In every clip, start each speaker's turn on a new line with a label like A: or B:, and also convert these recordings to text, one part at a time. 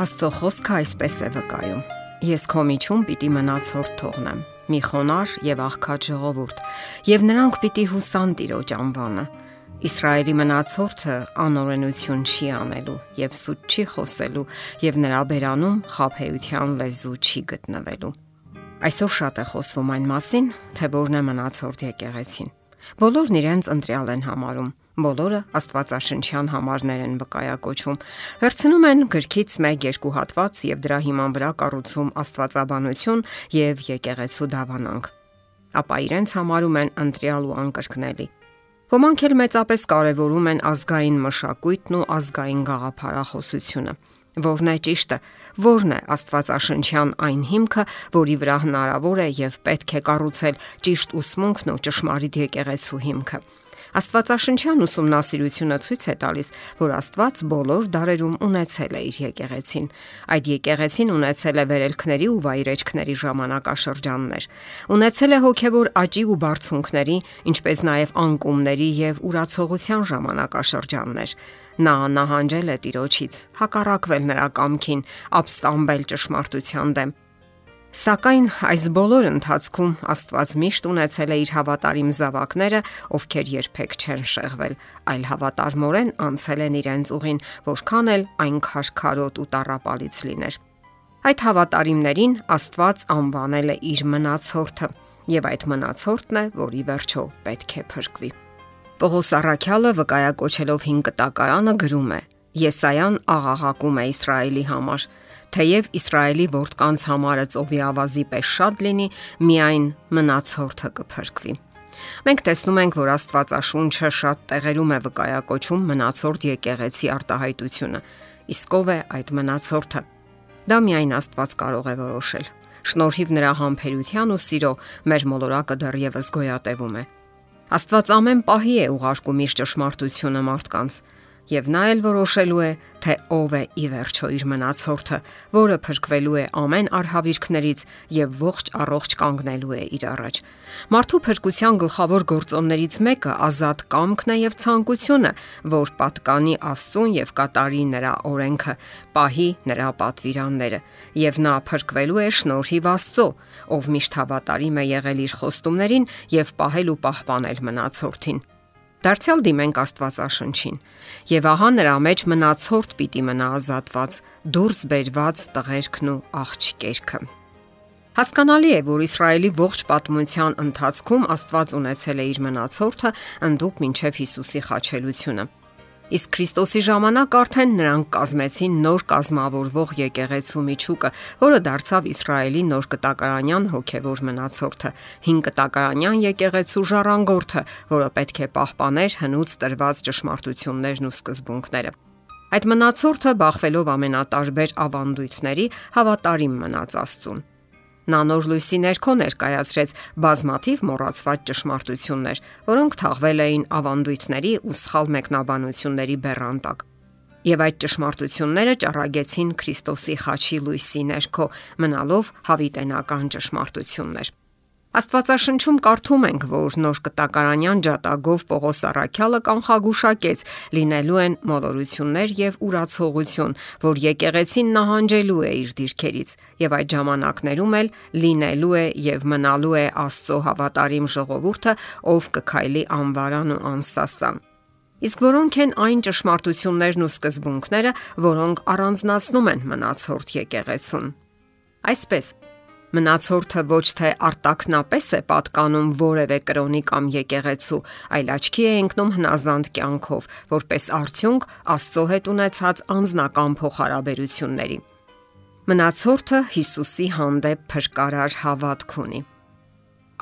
A: Աստծո խոսքը այսպես է վկայում. Ես քո միջում պիտի մնացորդ թողնեմ՝ մի խոնար եւ աղքատ ժողովուրդ, եւ նրանք պիտի հուսան Տիրոջ անվանը։ Իսրայելի մնացորդը անօրենություն չի անելու եւ սուտ չի խոսելու եւ նրա բերանում խափեության լեզու չի գտնվելու։ Այսօր շատ է խոսվում այն մասին, թե որն է մնացորդ եկեղեցին։ Բոլորն իրենց ընտրյալ են համարում Բոլորը Աստվածաշնչյան համարներ են վկայակոչում։ Վերցնում են գրքից 1-2 հատված եւ դրա հիման վրա կառուցում Աստվածաբանություն եւ եկեղեցու դավանանք։ Ապա իրենց համարում են ընտրյալ ու անկրկնելի։ Ոմանք էլ մեծապես կարևորում են ազգային մշակույթն ու ազգային գաղափարախոսությունը որն է ճիշտը, որն է Աստվածաշնչյան այն հիմքը, որի վրա հնարավոր է եւ պետք է կառուցել ճիշտ ուսմունքն ու ճշմարիտ եկեղեցու հիմքը։ Աստվածաշնչյան ուսումնասիրությունը ցույց է տալիս, որ Աստված բոլոր դարերում ունեցել է իր եկեղեցին։ Այդ եկեղեցին ունեցել է վերելքների ու վայրեջքների ժամանակաշրջաններ։ Ունեցել է հոգևոր աճի ու բարձունքների, ինչպես նաև անկումների եւ ուրացողության ժամանակաշրջաններ։ Նա նահանջել է Տիրոջից, հակառակվել նրա կամքին, ապստամբել ճշմարտության դեմ Սակայն այս բոլոր ընթացքում Աստված միշտ ունեցել է իր հավատարիմ զավակները, ովքեր երբեք չեն շեղվել, այլ հավատարմորեն անցել են իրենց ուղին, որքան էլ այն քարքարոտ ու տարապալից լիներ։ Այդ հավատարիմներին Աստված անվանել է իր մնացորդը, եւ այդ մնացորդն է, որի վերջո պետք է փրկվի։ Պողոս Արաքյալը վկայակոչելով 5 կտակարանը գրում է. Եսայան աղաղակում է Իսրայելի համար Թեև Իսրայելի որդկանց համարը ծովի ավազի պես շատ լինի, միայն մնացորդը կփրկվի։ Մենք տեսնում ենք, որ Աստվածաշունչը շատ տեղերում է վկայակոչում մնացորդ եկեղեցի արտահայտությունը։ Իսկ ով է այդ մնացորդը։ Դա միայն Աստված կարող է որոշել։ Շնորհիվ նրա համբերության ու սիրո մեր մոլորակը դեռևս գոյատևում է։ Աստված ամեն պահի է ուղարկում իր ճշմարտությունը մարդկանց եւ նա էլ որոշելու է, թե ով է ի վերջո իր մնացորդը, որը փրկվելու է ամեն արհավիրքներից եւ ողջ առողջ կանգնելու է իր առաջ։ Մարդու փրկության գլխավոր գործոններից մեկը ազատ կամքն է եւ ցանկությունը, որ պատկանի Աստծուն եւ կատարի նրա օրենքը, պահի նրա պատվիրանները, եւ նա փրկվելու է շնորհիվ Աստծո, ով միշտ հավատարիմ է եղել իր խոստումներին եւ պահել ու պահպանել մնացորդին։ Դարձյալ դիմենք Աստվածաշնչին։ Եվ ահա նրա մեջ մնացորդ պիտի մնա ազատված, դուրս բերված տղերքն ու աղջիկերքը։ Հասկանալի է, որ Իսրայելի ողջ պատմության ընթացքում Աստված ունեցել է իր մնացորդը ընդդուք մինչև Հիսուսի խաչելությունը։ Իսկ Քրիստոսի ժամանակ արդեն նրանք կազմեցին նոր կազմավորվող եկեղեցու միջուկը, որը դարձավ Իսրայելի նոր կտակարանյան հոգևոր մնացորդը, հին կտակարանյան եկեղեցու ժառանգորդը, որը պետք է պահպաներ հնուց տրված ճշմարտություններն ու սկզբունքները։ Այդ մնացորդը բախվելով ամենատարբեր ավանդույթների հավատարիմ մնաց Աստծուն։ Նա նոր լույսի ներքո ներկայացրեց բազմաթիվ մոռացված ճշմարտություններ, որոնք թաղվել էին ավանդույթների ու սխալ մեկնաբանությունների բեռանտակ։ Եվ այդ ճշմարտությունները ճառագեցին Քրիստոսի խաչի լույսի ներքո, մնալով հավիտենական ճշմարտություններ։ Աստվածաշնչում կարդում ենք, որ նոր կտակարանյան ջատագով Պողոս Արաքյալը կանխագուշակեց. Լինելու են մոլորություններ եւ ուրացողություն, որ եկեղեցին նահանջելու է իր դիրքերից եւ այդ ժամանակներում էլ լինելու է եւ մնալու է Աստծո հավատարիմ ժողովուրդը, ով կքայլի անվարան ու անսասան։ Իսկ որոնք են այն ճշմարտություններն ու սկզբունքները, որոնք առանձնացնում են մնացորդ եկեղեցուն։ Այսպես Մնացորդը ոչ թե արտակնապես է պատկանում որևէ կրոնի կամ եկեղեցու, այլ աչքի է ընկնում հնազանդ կյանքով, որպես արդյունք Աստծո հետ ունեցած անznական փոխհարաբերությունների։ Մնացորդը Հիսուսի հանդեպ փրկարար հավատք ունի։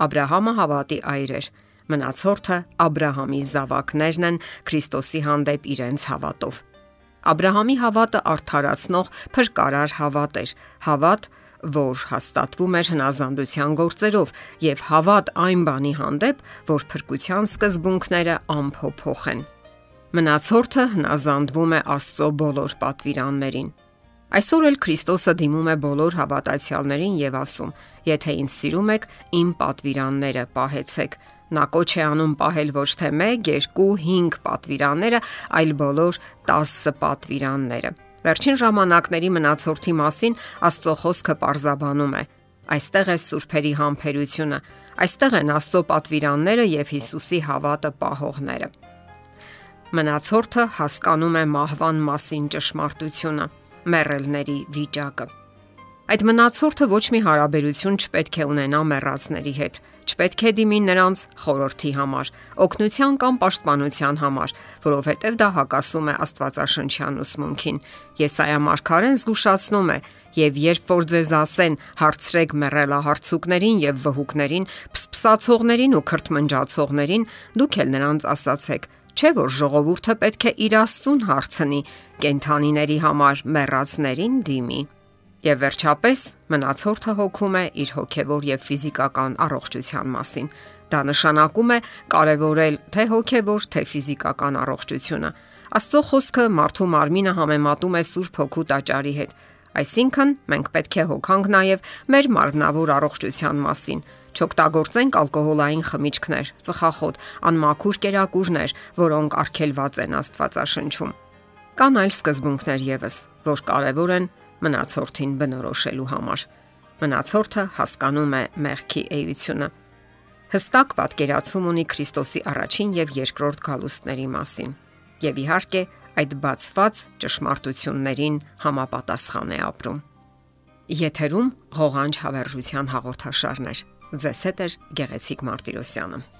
A: Աբ รา համը հավատի այր էր։ Մնացորդը Աբ รา համի զավակներն են Քրիստոսի հանդեպ իրենց հավատով։ Աբ รา համի հավատը արդարացնող փրկարար հավատ էր, հավատ, որ հաստատվում էր հնազանդության գործերով եւ հավատ այն բանի հանդեպ, որ փրկության սկզբունքները ամփոփող են։ Մնացորդը հնազանդվում է Աստծո բոլոր պատվիրաններին։ Այսօր էլ Քրիստոսը դիմում է բոլոր հավատացյալներին եւ ասում. Եթե ինձ սիրում եք, իմ պատվիրանները պահեցեք։ Նա կոչ է անում պահել ոչ թե 1, 2, 5 պատվիրանները, այլ բոլոր 10 պատվիրանները։ Վերջին ժամանակների մնացորդի մասին Աստծո խոսքը պարզաբանում է։ Այստեղ է սուրբերի համբերությունը, այստեղ են Աստծո պատվիրանները եւ Հիսուսի հավատը պահողները։ Մնացորդը հասկանում է մահվան մասին ճշմարտությունը, մեռելների վիճակը։ Այդ մնացորդը ոչ մի հարաբերություն չպետք է ունենա մեռածների հետ, չպետք է դիմի նրանց խորհրդի համար, օգնության կամ պաշտպանության համար, որովհետև դա հակասում է Աստվածաշնչյան ուսմունքին։ Եսայա մարգարեն զգուշացնում է. Եվ երբ որ ձեզ ասեն հարցրեք մեռելահարցուկներին եւ վհուկներին, փսփսացողներին ու քրթմնջացողներին, դուք էլ նրանց ասացեք. չէ՞ որ ժողովուրդը պետք է իր Աստծուն հարցնի, կենթանիների համար մեռածներին դիմի։ Եվ վերջապես մնացորդը հոգում է իր հոգևոր եւ ֆիզիկական առողջության մասին։ Դա նշանակում է կարևորել թե հոգևոր, թե ֆիզիկական առողջությունը։ Աստծո խոսքը մարդու մարմինը համեմատում է Սուրբ Հոգու տաճարի հետ։ Այսինքն, մենք պետք է հոգանք նաև մեր մարմնավոր առողջության մասին։ Չօգտագործենք ալկոհոլային խմիչքներ, ծխախոտ, անմաքուր կերակուրներ, որոնք արգելված են Աստվածաշնչում։ Կան այլ սկզբունքներ եւս, որ կարևոր են մնացորդին բնորոշելու համար։ Մնացորդը հասկանում է մեղքի էությունը։ Հստակ պատկերացում ունի Քրիստոսի առաջին եւ երկրորդ գալուստների մասին։ Եվ իհարկե, այդ բացված ճշմարտություններին համապատասխան է ապրում։ Եթերում ղողանջ հավերժության հաղորդաշարներ։ Ձեզ հետ է Գեղեցիկ Մարտիրոսյանը։